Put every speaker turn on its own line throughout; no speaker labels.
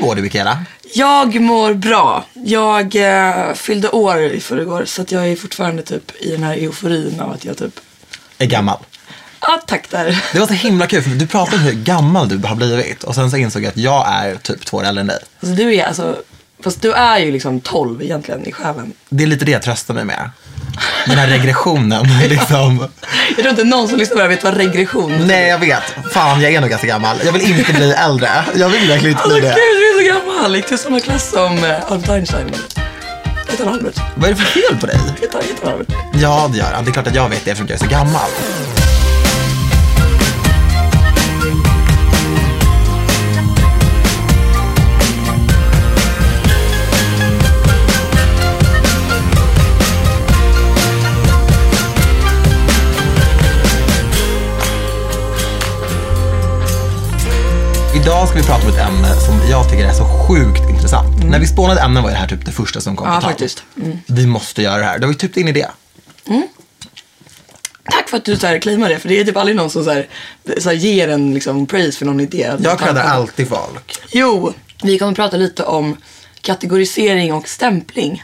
Hur mår du Mikaela?
Jag mår bra. Jag eh, fyllde år i förrgår så att jag är fortfarande typ i den här euforin av att jag typ...
Är gammal.
Ja, tack där.
Det var så himla kul för du pratade om hur gammal du har blivit och sen så insåg jag att jag är typ två år äldre än dig.
Alltså, du är alltså... Fast du är ju liksom 12 egentligen i själen.
Det är lite det jag tröstar mig med. Den här regressionen liksom.
Jag tror inte någon som lyssnar på det här vet vad regression är.
Nej jag vet. Fan jag är nog ganska gammal. Jag vill inte bli äldre. Jag vill verkligen inte
Alltså
bli
gud,
det.
Så gammal. Gick i samma klass som eh, Albert Einstein? Heter han Albert?
Vad är det för fel på dig?
Heter han heter Albert?
Ja det gör han. Det är klart att jag vet det eftersom jag är så gammal. Idag ska vi prata om ett ämne som jag tycker är så sjukt intressant. När vi spånade ämnen var det här typ det första som kom
Ja,
på tal.
faktiskt. Mm.
Vi måste göra det här. Du har ju typ in i det.
Tack för att du så här claimar det, för det är typ aldrig någon som så här, så här ger en liksom praise för någon idé.
Jag creddar alltid folk.
Jo, vi kommer prata lite om kategorisering och stämpling.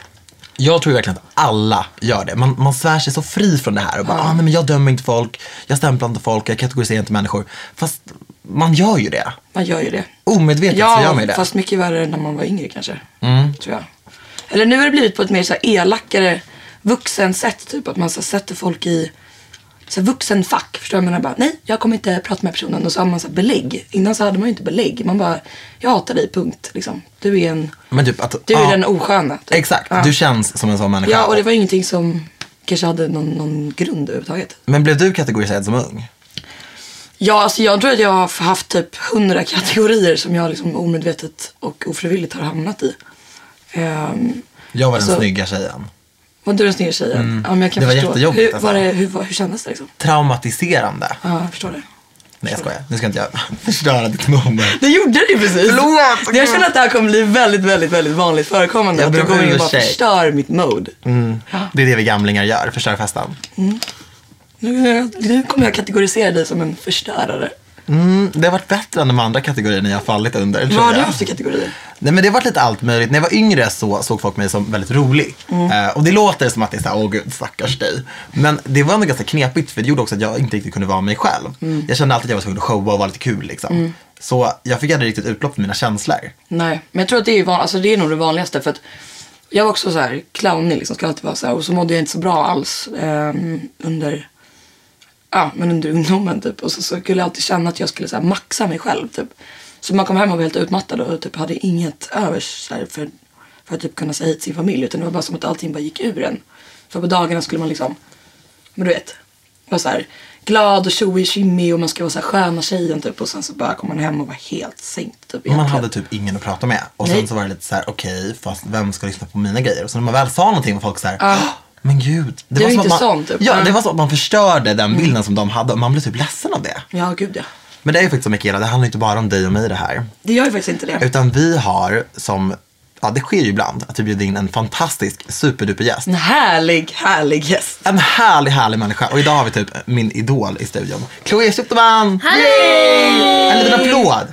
Jag tror verkligen att alla gör det. Man, man svär sig så fri från det här och bara, ah, nej, men jag dömer inte folk, jag stämplar inte folk, jag kategoriserar inte människor. Fast man gör ju det.
Man gör ju det.
Omedvetet så gör
Ja,
man ju det.
fast mycket värre när man var yngre kanske.
Mm.
Tror jag. Eller nu har det blivit på ett mer så elakare vuxen sätt. Typ att man så sätter folk i så vuxenfack. Förstår du? Man bara, nej, jag kommer inte prata med personen. Och så har man så belägg. Innan så hade man ju inte belägg. Man bara, jag hatar dig, punkt. Liksom. Du är en,
Men typ att,
du är
ja,
den osköna. Typ.
Exakt,
Ja.
du känns som en sån människa.
Ja, och det var ingenting som kanske hade någon, någon grund överhuvudtaget.
Men blev du kategoriserad som ung?
Ja, alltså jag tror att jag har haft typ hundra kategorier som jag liksom omedvetet och ofrivilligt har hamnat i. Um,
Jag var den
Så-
snygga tjejen.
var du den snygga tjejen? Ja, men jag kan
Mm. Det var
förstå.
jättejobbigt,
hur,
alltså.
var det, hur, hur kändes det liksom?
Traumatiserande.
Ja, jag förstår det.
Nej jag skojar, nu ska inte jag förstöra ditt moment.
Det gjorde det ju precis.
Förlåt!
Jag känner att det här kommer bli väldigt, väldigt, väldigt vanligt förekommande.
Jag
att du
om
går in och bara förstör mitt mode.
Mm. Det är det vi gamlingar gör, förstör festen.
Nu, nu kommer jag kategorisera dig som en förstörare.
Mm, det har varit bättre än de andra kategorierna jag har fallit under.
Vad har du haft för kategorier?
Nej men det har varit lite allt möjligt. När jag var yngre så såg folk mig som väldigt rolig. Eh, och det låter som att det är såhär, åh gud stackars dig. Men det var ändå ganska knepigt för det gjorde också att jag inte riktigt kunde vara mig själv. Jag kände alltid att jag var tvungen att showa och vara lite kul liksom. Så jag fick aldrig riktigt utlopp för mina känslor.
Nej, men jag tror att det är, van, alltså det är nog det vanligaste. För att jag var också så här clownig, liksom, ska alltid vara så här. Och så mådde jag inte så bra alls ehm, under, ja, men under ungdomen. Typ. Och så, så skulle jag alltid känna att jag skulle så här, maxa mig själv. Typ. Så man kom hem och var helt utmattad och typ, hade inget övers här, för, för att typ, kunna säga till sin familj. Utan det var bara som att allting bara gick ur en. För på dagarna skulle man liksom, men du vet, vara så här glad och tjoig och man ska vara så här sköna tjejen typ. Och sen så bara kom man hem och var helt sänkt. Typ,
Man hade typ ingen att prata med. Och sen
Nej.
så var det lite så här: okej, fast vem ska lyssna på mina grejer? Och så när man väl sa någonting var folk så här, "Åh, men gud. Det
är
som
inte
man,
sån, typ.
Ja, det var så att man förstörde den bilden som de hade och man blev typ ledsen av det.
Ja, gud ja.
Men det är ju faktiskt så Mikaela, det handlar inte bara om dig och mig det här.
Det gör ju faktiskt inte det.
Utan vi har som, ja det sker ju ibland, att vi bjuder in en fantastisk superduper gäst.
En härlig, härlig gäst.
En härlig, härlig människa. Och idag har vi typ min idol i studion. Chloé Schupterman! En liten applåd!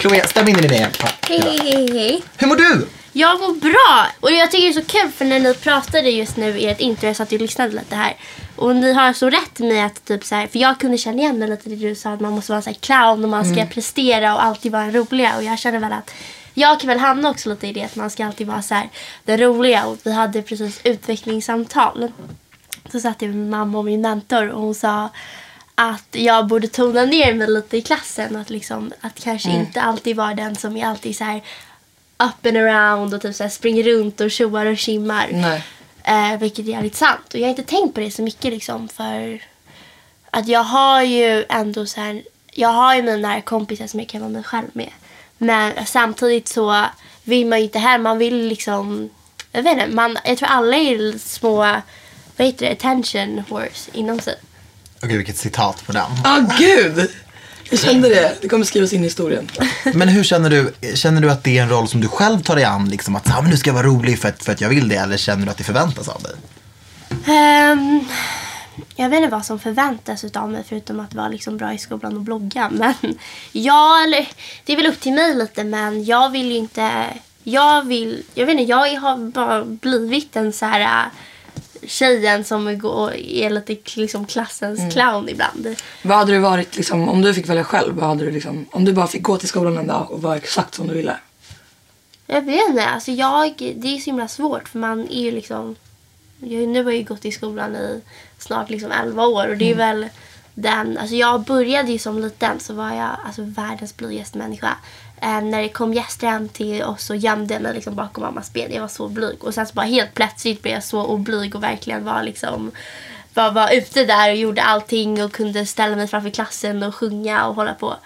Chloé, stäm in i din egen.
Hej, hej, hej, hej.
Hur mår du?
Jag mår bra. Och jag tycker det är så kul för när ni pratade just nu i ert intro, jag satt och lyssnade lite här. Och ni har så rätt med att typ så här, för jag kunde känna igen mig lite det du sa att man måste vara så här clown och man ska prestera och alltid vara roliga. Och jag känner väl att jag kan väl hamna också lite i det att man ska alltid vara så här den roliga. Och vi hade precis utvecklingssamtal. Så satt jag med min mamma och min mentor och hon sa att jag borde tona ner mig lite i klassen. Att, liksom, att kanske inte alltid vara den som är alltid så här up and around och typ så här springer runt och tjoar och kimmar.
Nej.
Eh, vilket är jävligt sant. Och jag har inte tänkt på det så mycket liksom för att jag har ju ändå så här, jag har ju mina kompisar som jag kan vara mig själv med. Men samtidigt så vill man ju inte här, man vill liksom, jag vet inte, man, jag tror alla är små, vad heter det, attention horse inom sig.
Okej, vilket citat på den.
Ah, gud! Jag kände det. Det kommer skrivas in i historien.
Men hur känner du? Känner du att det är en roll som du själv tar dig an? Liksom att ah, men nu ska jag vara rolig för att, för att jag vill det. Eller känner du att det förväntas av dig?
Ehm, jag vet inte vad som förväntas av mig förutom att vara liksom bra i skolan och blogga. Men ja, eller, det är väl upp till mig lite men jag vill ju inte... Jag vill... Jag vet inte, jag har bara blivit en så här tjejen som går, är lite liksom klassens clown ibland.
Vad hade du varit liksom, om du fick välja själv? Vad hade du liksom, om du bara fick gå till skolan en dag och vara exakt som du ville?
Jag vet inte. Alltså jag, det är så himla svårt för man är ju liksom... Jag, nu har jag ju gått i skolan i snart liksom 11 år och det är väl den... Alltså jag började ju som liten så var jag alltså världens blygaste människa. Eh, när det kom gäster hem till oss så gömde jag mig liksom bakom mammas ben. Jag var så blyg. Och sen så bara helt plötsligt blev jag så oblyg och verkligen var liksom... Var, var ute där och gjorde allting och kunde ställa mig framför klassen och sjunga och hålla på.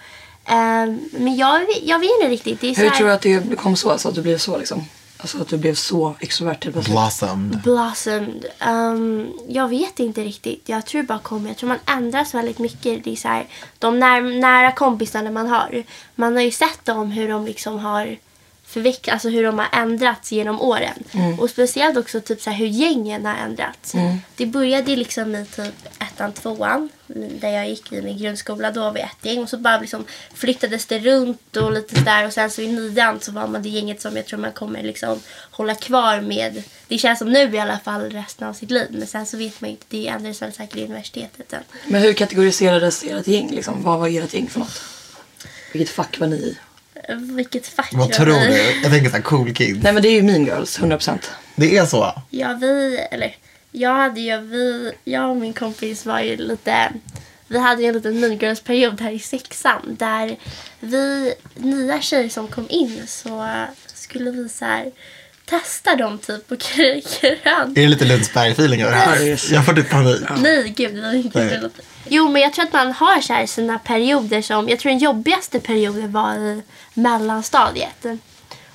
Eh, men jag, jag vet inte riktigt.
Hur
här-
tror du att det kom så? Alltså att du blev så liksom? Alltså att du blev så extrovert helt plötsligt?
Blossomed.
Blossomed. Um, jag vet inte riktigt. Jag tror bara kommer. Jag tror man ändras väldigt mycket. Det är så här, de när, nära kompisarna man har. Man har ju sett dem hur de liksom har förveck- alltså hur de har ändrats genom åren. Och speciellt också typ så här, hur gängen har ändrats. Det började liksom i typ ettan, tvåan. Där jag gick i min grundskola. Då var vi ett gäng. Och så bara liksom flyttades det runt och lite sådär. Och sen så i nian så var man det gänget som jag tror man kommer liksom hålla kvar med. Det känns som nu i alla fall resten av sitt liv. Men sen så vet man ju inte. Det ändrades väl säkert i universitetet sen.
Men hur kategoriserades ert gäng liksom? Vad var ert gäng för något? Vilket fack var ni i?
Vilket fack
Vad tror du? Jag tänker såhär cool kid.
Nej men det är ju Mean Girls, 100%.
Det är så?
Ja, vi, eller jag hade ju, vi, jag och min kompis var ju lite, vi hade ju en liten Mean Girls-period här i sexan där vi, nya tjejer som kom in så skulle vi så här testa dem typ på kröken.
Är det lite Lundsberg-feeling över det här? Jag får typ panik.
Nej, gud, var inte
Nej.
Jo, men jag tror att man har så här sina perioder som... Jag tror den jobbigaste perioden var i mellanstadiet.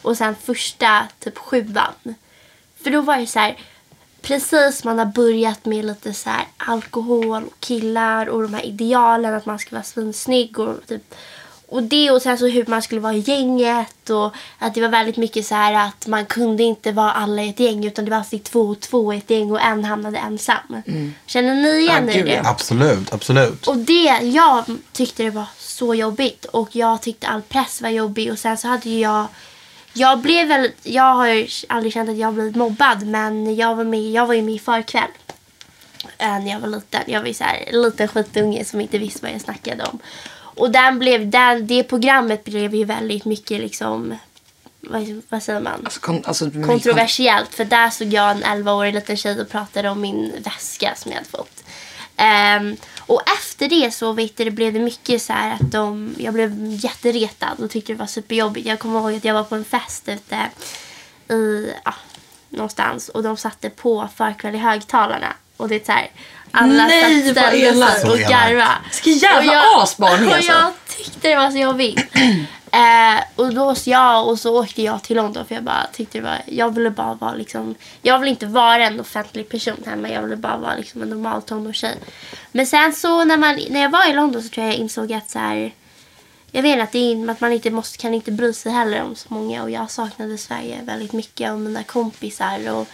Och sen första, typ sjuan. För då var det så här... Precis man har börjat med lite så här alkohol och killar och de här idealen att man ska vara svinsnygg och typ och det och sen så hur man skulle vara i gänget och att det var väldigt mycket så här att man kunde inte vara alla i ett gäng utan det var alltid två och två i ett gäng och en hamnade ensam. Känner ni igen er i det?
Absolut, absolut.
Och det, jag tyckte det var så jobbigt och jag tyckte all press var jobbig och sen så hade jag jag blev väl, jag har aldrig känt att jag blivit mobbad men jag var med, jag var ju med i förkväll. äh, när jag var liten. Jag var ju så här, en liten skitunge som inte visste vad jag snackade om. Och den blev, den, det programmet blev ju väldigt mycket liksom, vad, vad säger man?
Alltså, kon, alltså,
kontroversiellt. För där stod jag en 11-årig liten tjej och pratade om min väska som jag hade fått. Ehm, och efter det så vet du, det blev det mycket så här att de, jag blev jätteretad och tyckte det var superjobbigt. Jag kommer ihåg att jag var på en fest ute i, ja, någonstans och de satte på förkväll i högtalarna. Och det är så här, alla
Nej,
satt ställde sig och
elakt.
garva.
Vilken jävla asbarn alltså
jag tyckte det var så jobbigt. eh, och då så jag och så åkte jag till London för jag bara tyckte det var, jag ville bara vara liksom, jag vill inte vara en offentlig person hemma, jag ville bara vara liksom en normal tonårstjej. Men sen så när, man, när jag var i London så tror jag jag insåg att så här, jag vet att, det är, att man inte måste, kan inte bry sig heller om så många och jag saknade Sverige väldigt mycket och mina kompisar och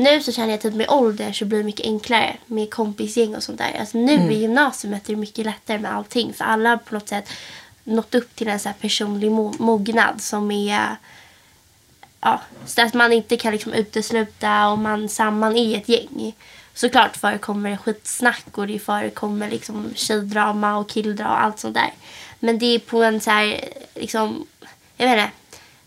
nu så känner jag typ med ålder så blir det mycket enklare med kompisgäng och sånt där. Alltså nu i gymnasiet är det mycket lättare med allting för alla har på något sätt nått upp till en så här personlig mo- mognad som är ja, så att man inte kan liksom utesluta om man samman är ett gäng. Såklart förekommer det skitsnack och det förekommer liksom tjejdrama och killdrama och allt sånt där. Men det är på en så här, liksom, jag vet inte.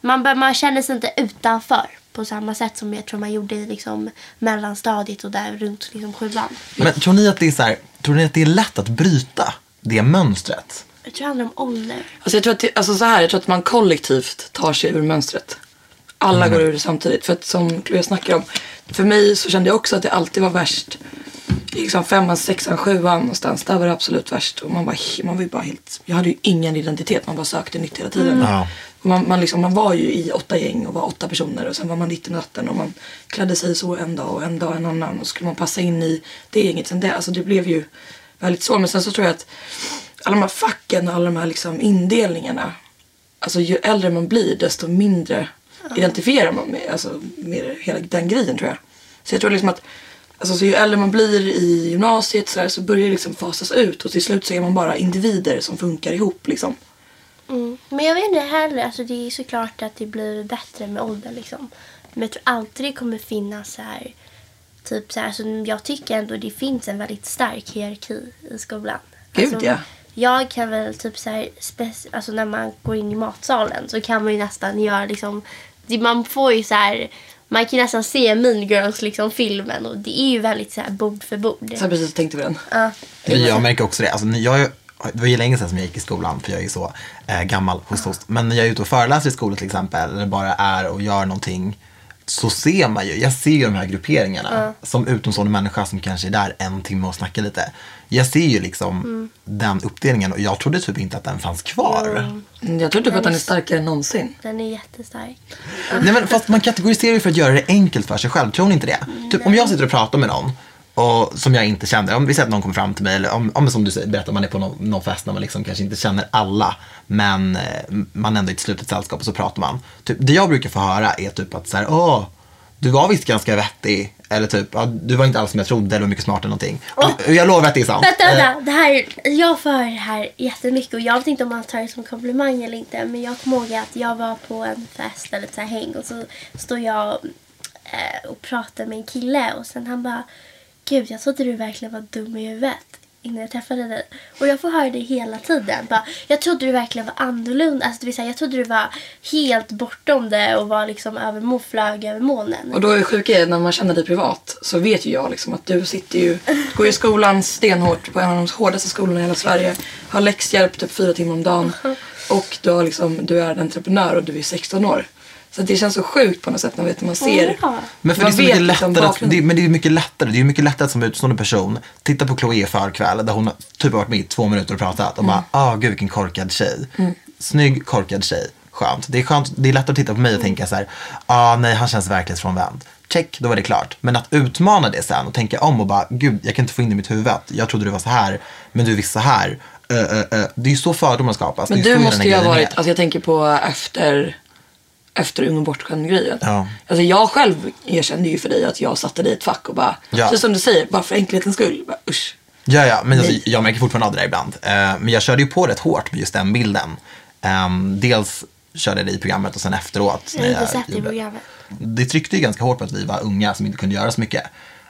Man, man känner sig inte utanför på samma sätt som jag tror man gjorde i liksom mellanstadiet och där runt liksom sjuan.
Men tror ni att det är så här, tror ni att det är lätt att bryta det mönstret?
Jag tror det handlar om ålder.
Alltså jag tror att, det, alltså så här, jag tror att man kollektivt tar sig ur mönstret. Alla går ur det samtidigt. För att som Chloé snackar om, för mig så kände jag också att det alltid var värst. I liksom femman, sexan, sjuan någonstans. Där var det absolut värst. Och man, var, man var ju bara helt, jag hade ju ingen identitet. Man bara sökte nytt hela tiden.
Ja.
Man, man, liksom, man var ju i åtta gäng och var åtta personer. Och sen var man ditt i natten och man klädde sig så en dag och en dag en annan. Och skulle man passa in i det gänget. Sen det, alltså det blev ju väldigt så. Men sen så tror jag att alla de här facken och alla de här liksom indelningarna. Alltså ju äldre man blir desto mindre identifierar man med, alltså, med hela den grejen tror jag. Så jag tror liksom att Alltså så ju äldre man blir i gymnasiet så, här, så börjar det liksom fasas ut och till slut så är man bara individer som funkar ihop liksom.
Mm. Men jag vet inte heller. Alltså, det är såklart att det blir bättre med åldern. Liksom. Men jag tror alltid det kommer finnas så här... Typ så här, alltså, jag tycker ändå det finns en väldigt stark hierarki i skolan.
Gud,
alltså,
ja.
Jag kan väl typ så här, alltså när man går in i matsalen så kan man ju nästan göra liksom, man får ju så här, man kan nästan se Mean Girls liksom filmen och det är ju väldigt så här bord för bord.
Så jag precis tänkte på den.
Ja.
Jag märker också det. Alltså, jag, det var ju länge sedan som jag gick i skolan, för jag är så eh, gammal hos host. Men när jag är ute och föreläser i skolan till exempel, eller bara är och gör någonting, så ser man ju, jag ser ju de här grupperingarna. Som utomstående människa som kanske är där en timme och snackar lite. Jag ser ju liksom den uppdelningen och jag trodde typ inte att den fanns kvar.
Mm, Jag tror typ att den är starkare än någonsin.
Den är jättestark.
Nej men fast man kategoriserar ju för att göra det enkelt för sig själv. Tror ni inte det? Typ om jag sitter och pratar med någon och som jag inte känner. Om vi säger att någon kommer fram till mig eller om, om som du säger, berättar man är på någon, någon fest när man liksom kanske inte känner alla. Men eh, man ändå är i ett slutet sällskap och så pratar man. Typ, det jag brukar få höra är typ att så här, åh, du var visst ganska vettig. Eller typ, ja, du var inte alls som jag trodde eller var mycket smartare någonting. Och jag lovar att det är sant.
Vänta,
Eh,
vänta. Det här, jag får höra det här jättemycket och jag vet inte om man tar det som komplimang eller inte. Men jag kommer ihåg att jag var på en fest eller ett så här häng och så står jag eh, och pratar med en kille och sen han bara Gud, jag trodde du verkligen var dum i huvudet innan jag träffade dig. Och jag får höra det hela tiden. Bara, jag trodde du verkligen var annorlunda. Alltså, det vill säga, jag trodde du var helt bortom det och var liksom över, flög över molnen.
Och då är det sjuka är, när man känner dig privat så vet ju jag liksom att du sitter ju, går i skolan stenhårt på en av de hårdaste skolorna i hela Sverige. Har läxhjälp typ fyra timmar om dagen. Och du, har liksom, du är en entreprenör och du är 16 år. Så det känns så sjukt på något sätt när vet, man ser.
Ja.
Men för det är mycket
liksom
lättare, att, det, men det är mycket lättare. Det är mycket lättare att som utstående person titta på Chloé förkväll där hon typ har varit med i två minuter och pratat och bara, ah gud vilken korkad tjej. Snygg, korkad tjej. Skönt. Det är skönt. Det är lättare att titta på mig och tänka så här, ah nej han känns verklighetsfrånvänd. Check, då var det klart. Men att utmana det sen och tänka om och bara, gud jag kan inte få in det i mitt huvud. Jag trodde du var så här, men du visste så här. Ö, ö, ö. Det är ju så fördomar skapas.
Men
är
du måste ju ha
är.
varit, alltså jag tänker på efter, efter Ung och bortskämd grejen.
Ja.
Alltså jag själv erkände ju för dig att jag satte dig i ett fack och bara,
Ja.
så som du säger, bara för enkelhetens skull. Bara, usch.
Ja, ja, men alltså, jag märker fortfarande av det där ibland. Eh, men jag körde ju på rätt hårt med just den bilden. Ehm, dels körde jag det i programmet och sen efteråt.
Jag har
när
inte sett det i programmet.
Det tryckte ju ganska hårt på att vi var unga som inte kunde göra så mycket.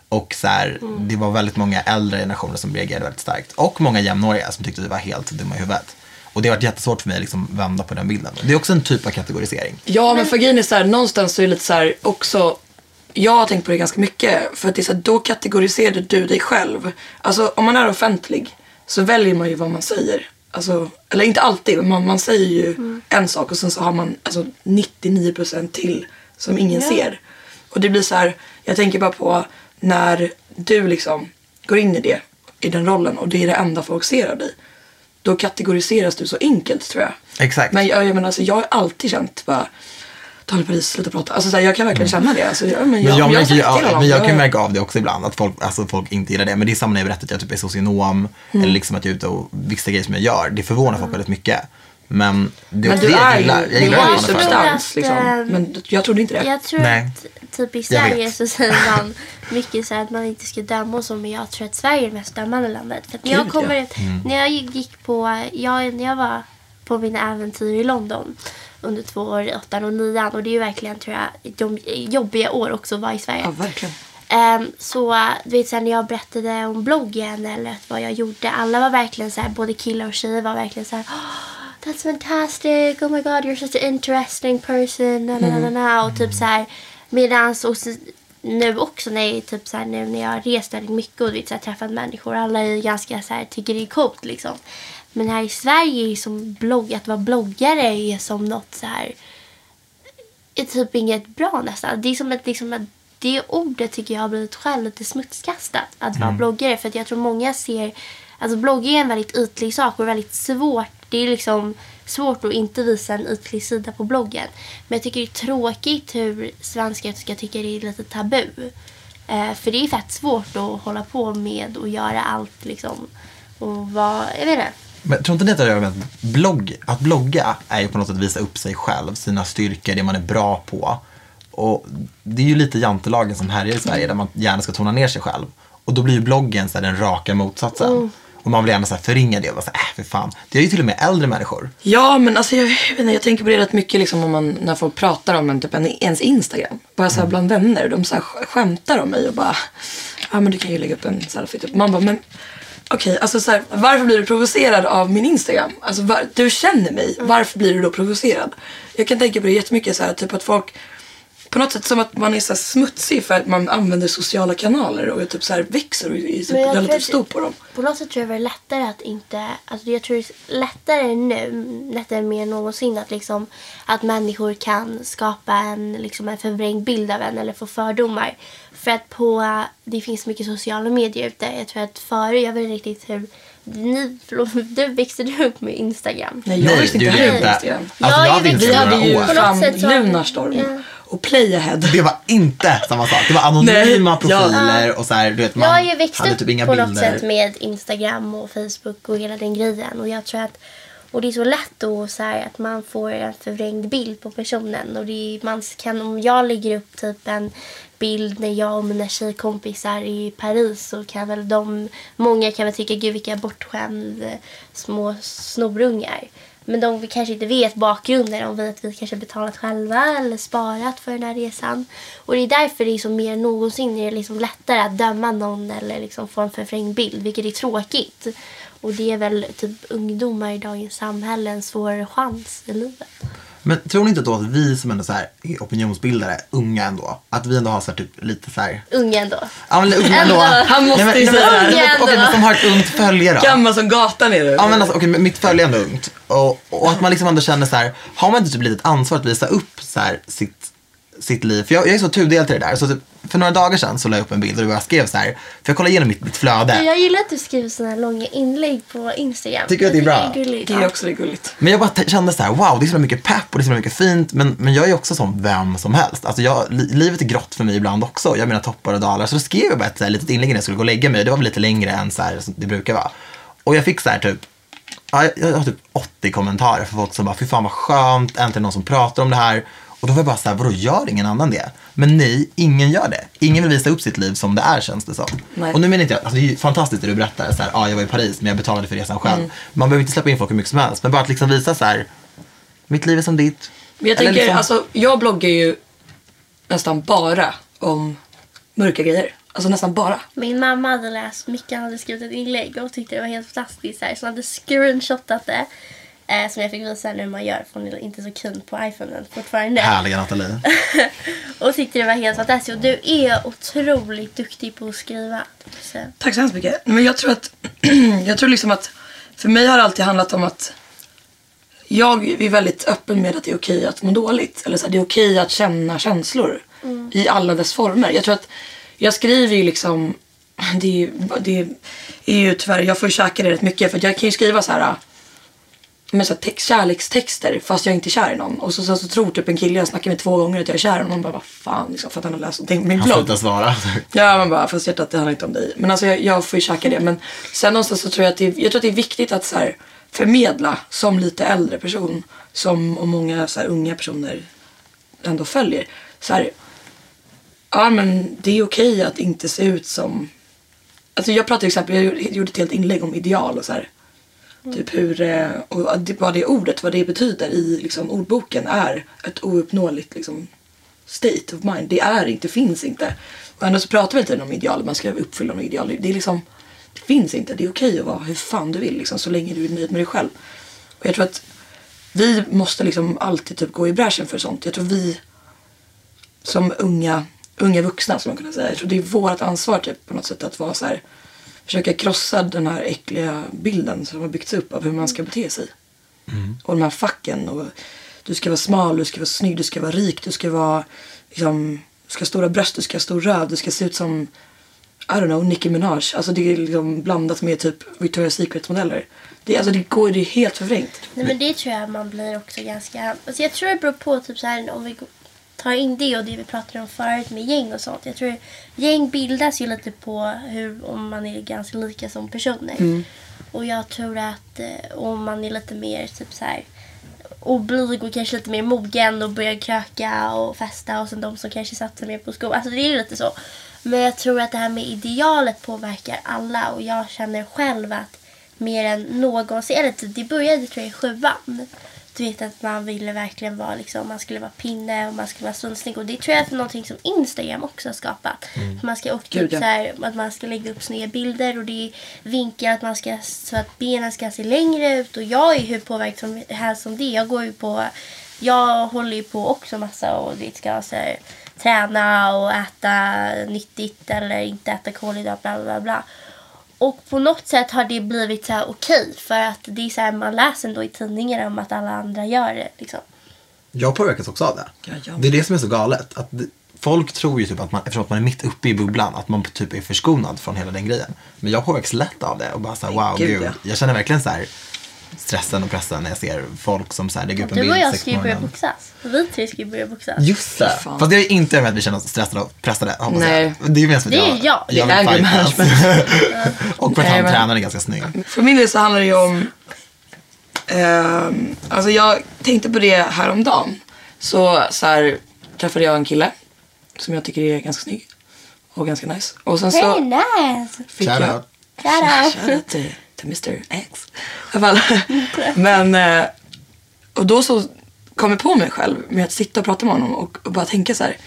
Och så här,
Mm.
det var väldigt många äldre generationer som reagerade väldigt starkt. Och många jämnåriga som tyckte vi var helt dumma i huvudet. Och det har varit jättesvårt för mig att liksom vända på den bilden. Det är också en typ av kategorisering.
Ja, men för grejen är så här, någonstans så är det lite så här också, jag har tänkt på det ganska mycket. För att det är så här, då kategoriserade du dig själv. Alltså om man är offentlig så väljer man ju vad man säger. Alltså, eller inte alltid, men man, man säger ju en sak och sen så har man alltså 99% till som ingen
Ja.
ser. Och det blir så här, jag tänker bara på när du liksom går in i det, i den rollen och det är det enda folk ser av dig. Då kategoriseras du så enkelt tror jag.
Exakt.
Men jag, jag, menar, alltså, jag har alltid känt bara Daniel Paris, sluta prata. Alltså, så här, jag kan verkligen känna det. Alltså, jag, men jag,
Men jag, märker,
sagt
ju-
till
ja,
honom.
men jag kan ju
Jag-
märka av det också ibland, att folk, alltså, folk inte gillar det. Men det är samma när jag berättar att jag typ är socionom,
Mm.
eller liksom att jag är ute och vissa grejer som jag gör. Det förvånar folk väldigt mycket. Men det är
Men du
det
är
jag
ju,
gillar. Jag gillar
har
är
substans. att,
liksom. Men jag trodde inte det.
Jag tror
Nej.
att typ i Sverige så säger man mycket så här att man inte ska döma och så men jag tror att Sverige är det mest dömande landet. För att när jag kommer,
ja.
när jag gick på, jag, när jag var på mina äventyr i London under två år, i åttan och nian och det är ju verkligen tror jag de jobbiga år också att vara i Sverige.
Ja, verkligen.
Ehm, så du vet sen när jag berättade om bloggen eller vad jag gjorde. Alla var verkligen så här, både killar och tjejer var verkligen så här. "Oh, That's fantastic, oh my god you're such an interesting person. Na, na, na, na, na. Och typ så här medans och nu också när jag, typ så här, nu när jag har rest väldigt mycket och vet, så här, träffat människor. Alla är ganska så här, tycker det är coolt liksom. Men här i Sverige är som blogg, att vara bloggare är som något så här är typ inget bra nästan. Det är som ett, liksom, ett det ordet tycker jag har blivit själv lite smutskastat. Att vara bloggare. För att jag tror många ser... Alltså blogging är en väldigt ytlig sak och väldigt svårt. Det är liksom svårt att inte visa en ytlig sida på bloggen. Men jag tycker det är tråkigt hur svenskar ska tycka det är lite tabu. Eh, för det är fett svårt att hålla på med och göra allt liksom. Och vara, jag vet inte.
Men tror inte ni att det har med blogg, att blogga är ju på något sätt att visa upp sig själv, sina styrkor, det man är bra på. Och det är ju lite jantelagen som härjar i Sverige där man gärna ska tona ner sig själv. Och då blir ju bloggen så här, den raka motsatsen. Och man vill gärna så här, förringa det och bara så här, äh, för fan. Det är ju till och med äldre människor.
Ja, men alltså jag, vet inte, jag tänker på det rätt mycket liksom om man, när folk pratar om en, typ en, ens Instagram. Bara så här bland vänner. De så här skämtar om mig och bara, ja men du kan ju lägga upp en selfie. Typ. Man bara, men okej, alltså så här, varför blir du provocerad av min Instagram? Alltså var, du känner mig, varför blir du då provocerad? Jag kan tänka på det jättemycket så här, typ att folk på något sätt som att man är så smutsig för att man använder sociala kanaler och typ så växer och är typ relativt stor på dem.
På något sätt tror jag det är lättare att inte... Alltså jag tror det är lättare nu, lättare mer än någonsin att, liksom, att människor kan skapa en, liksom en förvrängd bild av en eller få fördomar. För att på, det finns mycket sociala medier ute. Jag tror att före, jag vet inte riktigt hur... Ni, förlåt, du växte du upp med Instagram?
Nej, jag
du
inte heller
inte.
Instagram.
Alltså,
Ja,
jag
jag
hade inte
Vi hade ju
år.
På något
fan Lunarstorm
Ja.
och Playahead.
Det var inte samma sak. Det var anonyma
Nej, ja.
profiler och så här, du vet,
Jag
man
har ju växt
hade
upp
typ inga
på
bilder.
något sätt med Instagram och Facebook och hela den grejen. Och jag tror att och det är så lätt då så här att man får en förvrängd bild på personen. Och det är, man kan, om jag lägger upp typ en bild när jag och mina tjejkompisar är i Paris så kan väl de, många kan väl tycka gud vilka bortskämda eh, små snorungar. Men de kanske inte vet bakgrunden. De vet att vi kanske betalat själva eller sparat för den här resan. Och det är därför det är så mer än någonsin är det liksom lättare att döma någon eller liksom få en förvrängd bild. Vilket är tråkigt. Och det är väl typ ungdomar i dagens samhälle en svårare chans i livet.
Men tror ni inte då att vi som ändå så här, är opinionsbildare, unga ändå, att vi ändå har så här, typ lite så här,
Unga ändå.
ja men unga ändå.
Ändå.
Han måste
Nej, men-
ju säga det
nej, men- Okej, men som har ett ungt följe då.
Gammal som gatan är du.
Ja men alltså, okej, men mitt följe är ändå ungt. Och, och att man liksom ändå känner så här, har man inte typ lite ansvar att visa upp så här, sitt, sitt liv? För jag, jag är så tudelad till det där. Så typ, för några dagar sedan så la jag upp en bild och jag skrev så här, för jag kollade igenom mitt, mitt flöde.
Jag gillar att du skriver såna här långa inlägg på Instagram.
Tycker du att det är bra?
tycker gulligt.
Det är också det är gulligt.
Men jag bara kände så här, wow, det är så mycket pepp och det är så mycket fint. Men, men jag är också som vem som helst. Alltså jag, li, livet är grått för mig ibland också. Jag menar toppar och dalar. Så då skrev jag bara ett så här, litet inlägg när jag skulle gå och lägga mig. Det var väl lite längre än så här, som det brukar vara. Och jag fick så här typ, ja, jag, jag har typ 80 kommentarer för folk som bara, fy fan vad skönt, äntligen någon som pratar om det här. Och då var jag bara så här, vadå gör ingen annan det? Men nej, ingen gör det. Ingen vill visa upp sitt liv som det är känns det som.
Nej.
Och nu menar inte jag, alltså det är ju fantastiskt det du berättar, så här, ja jag var i Paris men jag betalade för resan själv. Man behöver inte släppa in folk hur mycket som helst, men bara att liksom visa så här, mitt liv är som ditt.
Men jag
Eller
tänker,
liksom-
alltså jag bloggar ju nästan bara om mörka grejer. Alltså nästan bara.
Min mamma hade läst, Mickan hade skrivit ett inlägg och tyckte det var helt fantastiskt. Så, här, så hon hade screenshotat det. Eh, som jag fick visa henne hur man gör för hon är inte så keen på iPhonen fortfarande.
Härliga Nathalie.
och tyckte det var helt fantastiskt. Och du är otroligt duktig på att skriva. Så.
Tack så hemskt mycket. Men jag tror att, jag tror liksom att för mig har det alltid handlat om att jag är väldigt öppen med att det är okej att må dåligt. Eller så här, det är okej att känna känslor i alla dess former. Jag tror att jag skriver ju liksom, det är, ju- det är ju tyvärr, jag får ju käka det rätt mycket för att jag kan ju skriva så här med så här text, kärlekstexter fast jag inte är kär i någon. Och så, så, så tror typ en kille jag snackar med två gånger att jag är kär i honom. Och bara vad fan liksom, för att han har läst någonting på min
Han
blogg.
slutar svara.
Ja, man bara, fast hjärtat det handlar inte om dig. Men alltså jag, jag får ju käka det. Men sen någonstans så tror jag att det, jag tror att det är viktigt att så här, förmedla som lite äldre person. Som och många så här, unga personer ändå följer. Så här, ja men det är okej att inte se ut som... Alltså jag pratade till exempel, jag gjorde ett helt inlägg om ideal och så här. Typ hur, eh, och det- vad det ordet, vad det betyder i liksom, ordboken är ett ouppnåeligt liksom, state of mind. Det är inte, finns inte. Och ändå så pratar vi inte om ideal, man ska uppfylla några ideal. Det är liksom, det finns inte. Det är okej att vara hur fan du vill liksom, så länge du är nöjd med dig själv. Och jag tror att vi måste liksom alltid typ gå i bräschen för sånt. Jag tror vi som unga, unga vuxna som man kunna säga. Jag tror det är vårt ansvar typ på något sätt att vara så här, försöka krossa den här äckliga bilden som har byggts upp av hur man ska bete sig. Och de här facken. Och du ska vara smal, du ska vara snygg, du ska vara rik, du ska vara liksom, du ska ha stora bröst, du ska ha stor röv, du ska se ut som I don't know, Nicki Minaj. Alltså det är liksom blandat med typ Victoria's Secret-modeller. Det, alltså det går det är helt förvrängt.
Nej men det tror jag man blir också ganska... Alltså jag tror det beror på typ så här om vi tar in det och det vi pratade om förut med gäng och sånt. Jag tror gäng bildas ju lite på hur, om man är ganska lika som personer. Och jag tror att eh, om man är lite mer typ så här och blyg och kanske lite mer mogen och börjar kröka och festa och sen de som kanske satsar mer på skolan. Alltså det är lite så. Men jag tror att det här med idealet påverkar alla och jag känner själv att mer än någonsin, eller typ, det började tror jag i sjuan. Du vet att man ville verkligen vara liksom, man skulle vara pinne och man skulle vara svunsnygg. Och det tror jag är någonting som Instagram också har skapat. Att man ska, typ
Gud, ja.
så här, att man ska lägga upp snygga bilder och det är vinkar att man ska, så att benen ska se längre ut. Och jag är hur påverkad som, här som det. Jag går ju på, jag håller ju på också massa och det ska så här, träna och äta nyttigt eller inte äta kolhydrater bla bla bla. Och på något sätt har det blivit så här okej för att det är så här, man läser ändå i tidningarna om att alla andra gör det. Liksom.
Jag påverkas också av det.
Ja,
Det är det som är så galet. Att det, folk tror ju typ att man, eftersom att man är mitt uppe i bubblan, att man typ är förskonad från hela den grejen. Men jag påverkas lätt av det och bara såhär wow,
Gud,
gud.
ja.
Jag känner verkligen så här stressen och pressen när jag ser folk som så här lägger upp en
Du
bild
och jag ska ju börja boxas. Vi tre ska ju börja boxas.
Just det. Fast det är inte med att vi känner oss stressade och pressade, hoppas
Nej.
jag. Det är mest för att
Det är jag.
jag vill
Det är
fightas. och för att han tränaren är ganska snygg.
För min del så handlar det ju om... ehm, alltså jag tänkte på det häromdagen. Så, så här, träffade jag en kille som jag tycker är ganska snygg och ganska nice. Och sen
Hey,
så
nice!
fick
Shout
jag...
out.
Shoutout
till, till Mr X. I alla fall. Men... eh, Och då så kom jag på mig själv med att sitta och prata med honom och, och bara tänka så här.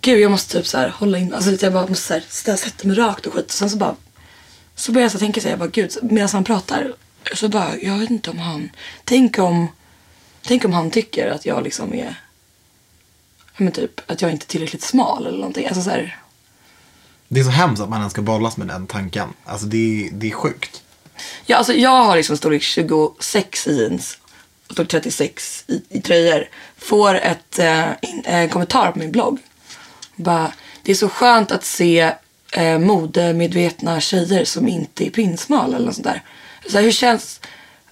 Gud, jag måste typ så här hålla in... Alltså lite, jag bara måste så här, ställa, sätta mig rakt och skit. Och sen så bara... Så började jag så tänka så här, jag bara gud, medan han pratar. Så bara, jag vet inte om han... Tänk om... Tänk om han tycker att jag liksom är... Men typ, att jag inte är tillräckligt smal eller någonting. Alltså så här,
Det är så hemskt att man ens ska bollas med den tanken. Alltså det är, det är sjukt.
Ja, alltså jag har liksom storlek 26 i jeans och storlek 36 i, i tröjor. Får ett eh, in, eh, kommentar på min blogg. Bara, det är så skönt att se eh, modemedvetna tjejer som inte är pinsmal eller något sånt där. Så här, hur, känns,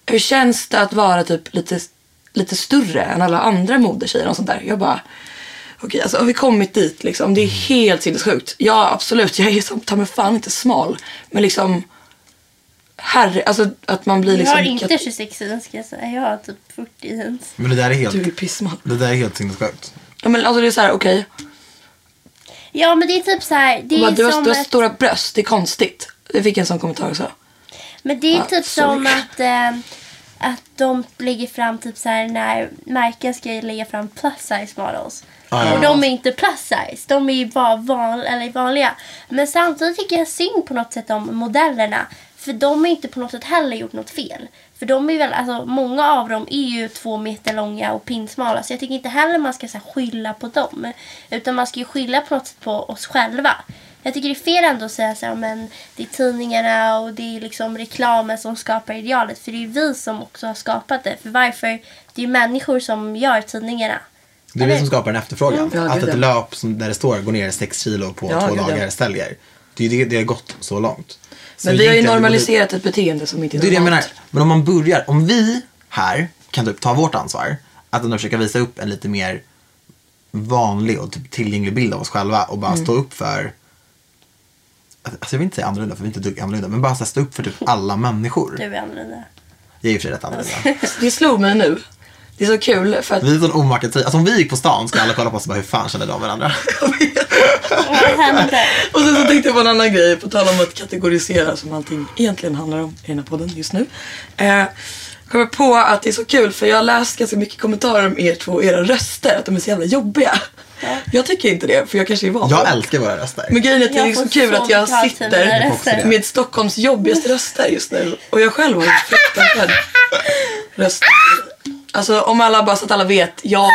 hur känns det att vara typ lite, lite större än alla andra modetjejer och sånt där? Jag bara, okej, alltså har vi kommit dit liksom? Det är helt sinnessjukt. Ja, absolut, jag är som ta mig fan inte smal. Men liksom, herre, alltså att man blir
Jag
liksom...
har inte 26 jeans ska jag säga. Jag har typ 40 jeans.
Men det där är helt,
Du är pissmal.
det där är helt sinnessjukt.
Ja, men alltså det är så här, okej.
Ja men det är typ så här. Det
Bara,
är
Du, har,
som
du har
ett-
stora bröst, det är konstigt. Jag fick en sån kommentar också.
Men det är
Ja,
typ
så
som att, eh, att de lägger fram typ så här när märken ska lägga fram plus size models.
Ja, ja.
Och de är inte plus size, de är ju bara van, eller vanliga. Men samtidigt tycker jag synd på något sätt om modellerna. För de har inte på något sätt heller gjort något fel. För de är väl, alltså många av dem är ju två meter långa och pinsmala. Så jag tycker inte heller man ska så här, skylla på dem. Utan man ska ju skylla på något sätt på oss själva. Jag tycker det är fel ändå att säga så här, men det är tidningarna och det är liksom reklamen som skapar idealet. För det är vi som också har skapat det. För varför? Det är ju människor som gör tidningarna.
Det är det som skapar en efterfrågan.
Ja,
att ett löp som, där det står går ner 6 kilo på
Ja,
två dagar säljer. Det det, det har gått så långt. Så
Men vi har ju normaliserat ett beteende som inte är
Det är det jag menar.
normalt.
Men om man börjar, om vi här kan typ ta vårt ansvar. Att ändå försöka visa upp en lite mer vanlig och typ tillgänglig bild av oss själva och bara stå upp för Alltså jag vill inte säga annorlunda för vi är inte dugg annorlunda. Men bara här, stå upp för typ alla människor.
Du är annorlunda.
Jag är och för sig rätt annorlunda.
Det slog mig nu. Det är så kul för att
Vi är sån omakad tid. Alltså om vi gick på stan skulle alla kolla på oss och bara hur fan känner de varandra?
Och sen så tänkte jag på en annan grej, på tal om att kategorisera som allting egentligen handlar om i den här podden just nu. Eh, kommer på att det är så kul för jag har läst ganska mycket kommentarer om er två och era röster, att de är så jävla jobbiga. Jag tycker inte det, för jag kanske är van
Jag älskar våra röster.
Men grejen är att det är så
får
kul att jag sitter med Stockholms jobbigaste röster just nu. Och jag själv har en fruktansvärd röst. Alltså om alla bara så att alla vet, jag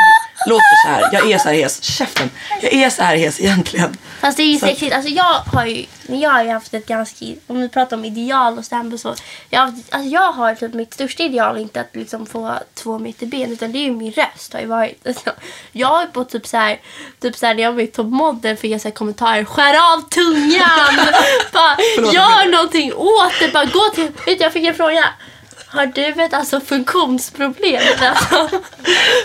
låter så här. Jag är så här hes. Käften. Jag är så här hes egentligen.
Fast det är ju
Så-
sexigt. Alltså jag har ju, jag har ju haft ett ganska, om vi pratar om ideal och stämpel så. Jag har, haft, alltså jag har typ mitt största ideal inte att liksom få två meter ben utan det är ju min röst har ju varit. Alltså, jag har ju på typ så här, typ så här när jag var i Top Model fick jag så här kommentarer. Skär av tungan! bara,
Förlåt,
gör
förlåt.
någonting åt det. Bara gå till, vet jag fick en fråga. Har du ett alltså, funktionsproblem? Alltså.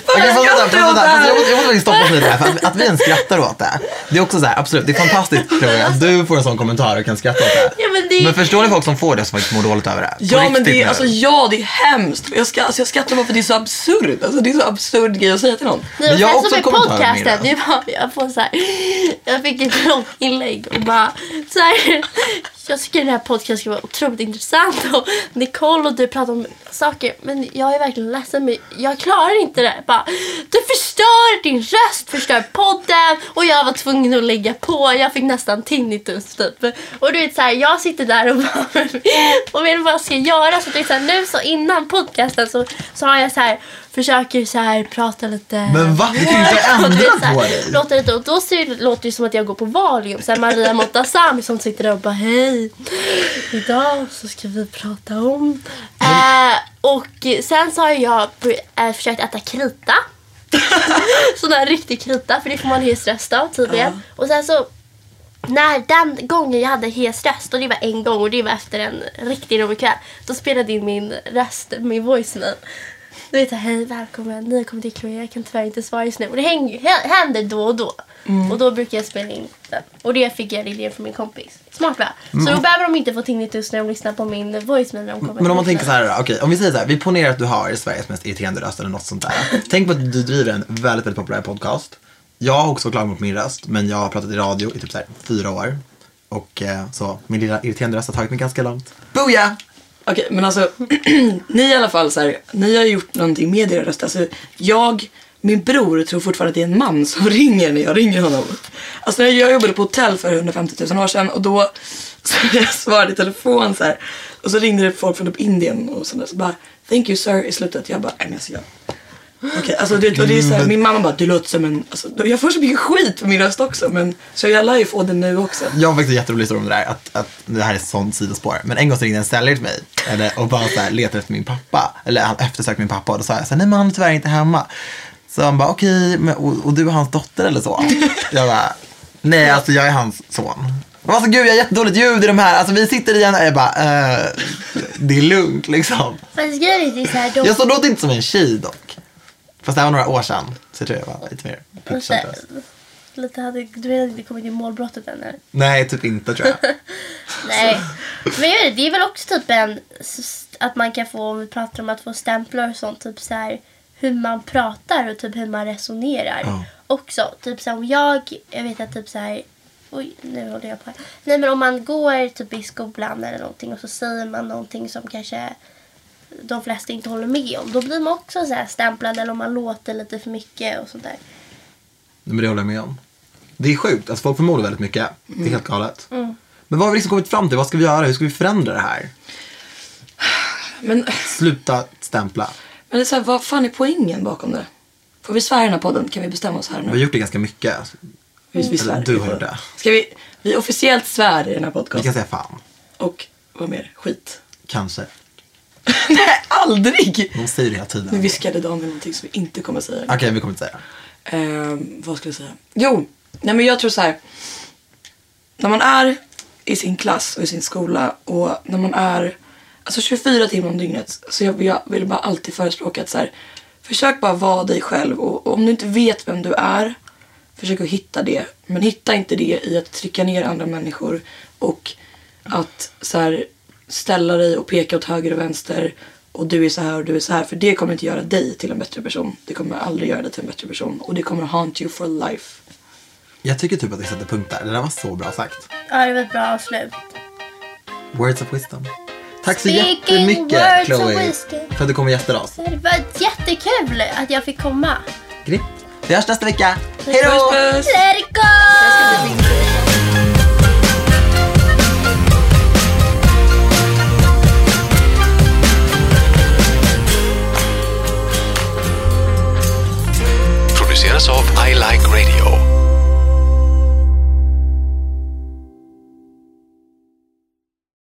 Okej, fast vänta, fast vänta, fast jag måste, jag måste faktiskt stoppa oss lite här. För att, att vi ens skrattar åt det. Det är också så här, absolut, det är fantastiskt Chloe, att du får en sån kommentar och kan skratta åt det.
Ja, men det-
men förstår ni folk som får det som faktiskt mår dåligt över det? På
Ja men det är,
nu.
alltså, ja, det är hemskt. Jag, ska, alltså, jag skrattar bara för att det är så absurt. Alltså, det är så absurd grej att säga till någon.
Nej,
Men jag har också kommentarer med
podcasten,
det.
det var, jag, får så här, jag fick ett långt inlägg och bara så här, jag tycker den här podcasten ska vara otroligt intressant och Nicole och du pratar om saker men jag är verkligen ledsen men jag klarar inte det. Bara, du förstör din röst, förstör podden och jag var tvungen att lägga på. Jag fick nästan tinnitus typ. Och du vet så här, jag sitter där och bara och vet vad jag ska göra. Så det är så här, nu så innan podcasten så, så har jag så här försöker så här prata lite
Men va? Du kan inte ändra på
här,
dig.
låter lite, och då ser låter det som att jag går på Valium. Så här Maria Montazami som sitter där och bara hej. Idag så ska vi prata om. Eh, och sen så har jag eh, försökt äta krita. Sån där riktig krita för det får man hes röst av tydligen. Och sen så när den gången jag hade hes röst och det var en gång och det var efter en riktigt rolig kväll. Då spelade in min röst, min voicemail. Du vet hej välkommen, ni har kommit till Chloe, jag kan tyvärr inte svara just nu. Och det hänger, hä- händer då och då. Och då brukar jag spela in den. Och det fick jag idén från min kompis. Smart va? Så då behöver de inte få tinnitus när de lyssnar på min voicemail när de kommer
Men om man tänker så här, okej, om vi säger så här, vi ponerar att du har Sveriges mest irriterande röst eller något sånt där. Tänk på att du driver en väldigt, väldigt populär podcast. Jag har också klagat på min röst, men jag har pratat i radio i typ så här fyra år. Och eh, så, min lilla irriterande röst har tagit mig ganska långt. Booyah!
Okej, men alltså ni i alla fall så här, ni har gjort någonting med era röster. Alltså, jag, min bror tror fortfarande att det är en man som ringer när jag ringer honom. Alltså när jag jobbade på hotell för 150 000 år sedan och då så jag svarade i telefon så här och så ringde det folk från typ Indien och sådär så bara Thank you sir i slutet. Jag bara, nej men alltså jag Okej, alltså det, och det är så här, min mamma bara, du låter som en, alltså, jag får så mycket skit för min röst också men så jag lär ju få den nu också.
Jag har faktiskt en jätterolig historia om det där, att, att det här är ett sånt sidospår. Men en gång så ringde en säljare till mig eller, och bara så här, letade efter min pappa. Eller han eftersökte min pappa och då sa jag så här, nej men han är tyvärr inte hemma. Så han bara, okej, men och, och du är hans dotter eller så? Jag bara, nej alltså jag är hans son. Alltså gud, jag har jättedåligt ljud i de här. Alltså vi sitter i en, jag bara, eh, det är lugnt liksom.
Fast grejen är så här, de,
Jag så låter inte som en tjej dock. Fast det här var några år sedan. Så jag tror jag var lite mer
lite hade, du menar inte kommit till målbrottet än eller?
Nej, typ inte tror jag.
Nej. Men jag vet, det är väl också typ en... Att man kan få, om vi pratar om att få stämplar och sånt, typ så här hur man pratar och typ hur man resonerar.
Ja.
Också. Typ så här, om jag, jag vet att typ så här... Oj, nu håller jag på. här. Nej men om man går typ i skolan eller någonting och så säger man någonting som kanske de flesta inte håller med om. Då blir man också så här stämplad eller om man låter lite för mycket och sånt där.
Men det håller jag med om. Det är sjukt, alltså folk förmodar väldigt mycket. Det är helt galet. Men vad har vi liksom kommit fram till? Vad ska vi göra? Hur ska vi förändra det här?
Men
Sluta stämpla.
Men det är så här, vad fan är poängen bakom det? Får vi svära i den här podden? Kan vi bestämma oss här
Vi har
nu?
gjort det ganska mycket.
Vi, vi svär.
du har gjort det.
Ska vi, vi officiellt svär i den här
Vi kan
podcasten.
säga fan.
Och vad mer? Skit.
Kanske.
Nej, aldrig!
De säger det hela tiden.
Nu
Okej,
viskade Daniel någonting som vi inte kommer säga.
vi kommer inte säga.
Ehm, vad skulle jag säga? Jo, nej men jag tror så här. När man är i sin klass och i sin skola och när man är alltså 24 timmar om dygnet så jag, jag vill bara alltid förespråka att så här, försök bara vara dig själv och, och om du inte vet vem du är försök att hitta det. Men hitta inte det i att trycka ner andra människor och att så här, ställa dig och peka åt höger och vänster och du är så här och du är så här. För det kommer inte göra dig till en bättre person. Det kommer aldrig göra dig till en bättre person och det kommer haunt you for life.
Jag tycker typ att vi sätter punkt där. Det där var så bra sagt.
Ja, det var ett bra avslut.
Words of wisdom. Tack så
Speaking
jättemycket Chloe för att du kom och gästade oss.
Det var jättekul att jag fick komma.
Grymt. Vi hörs nästa vecka. Hej då!
Let it go!
episodes of I Like Radio.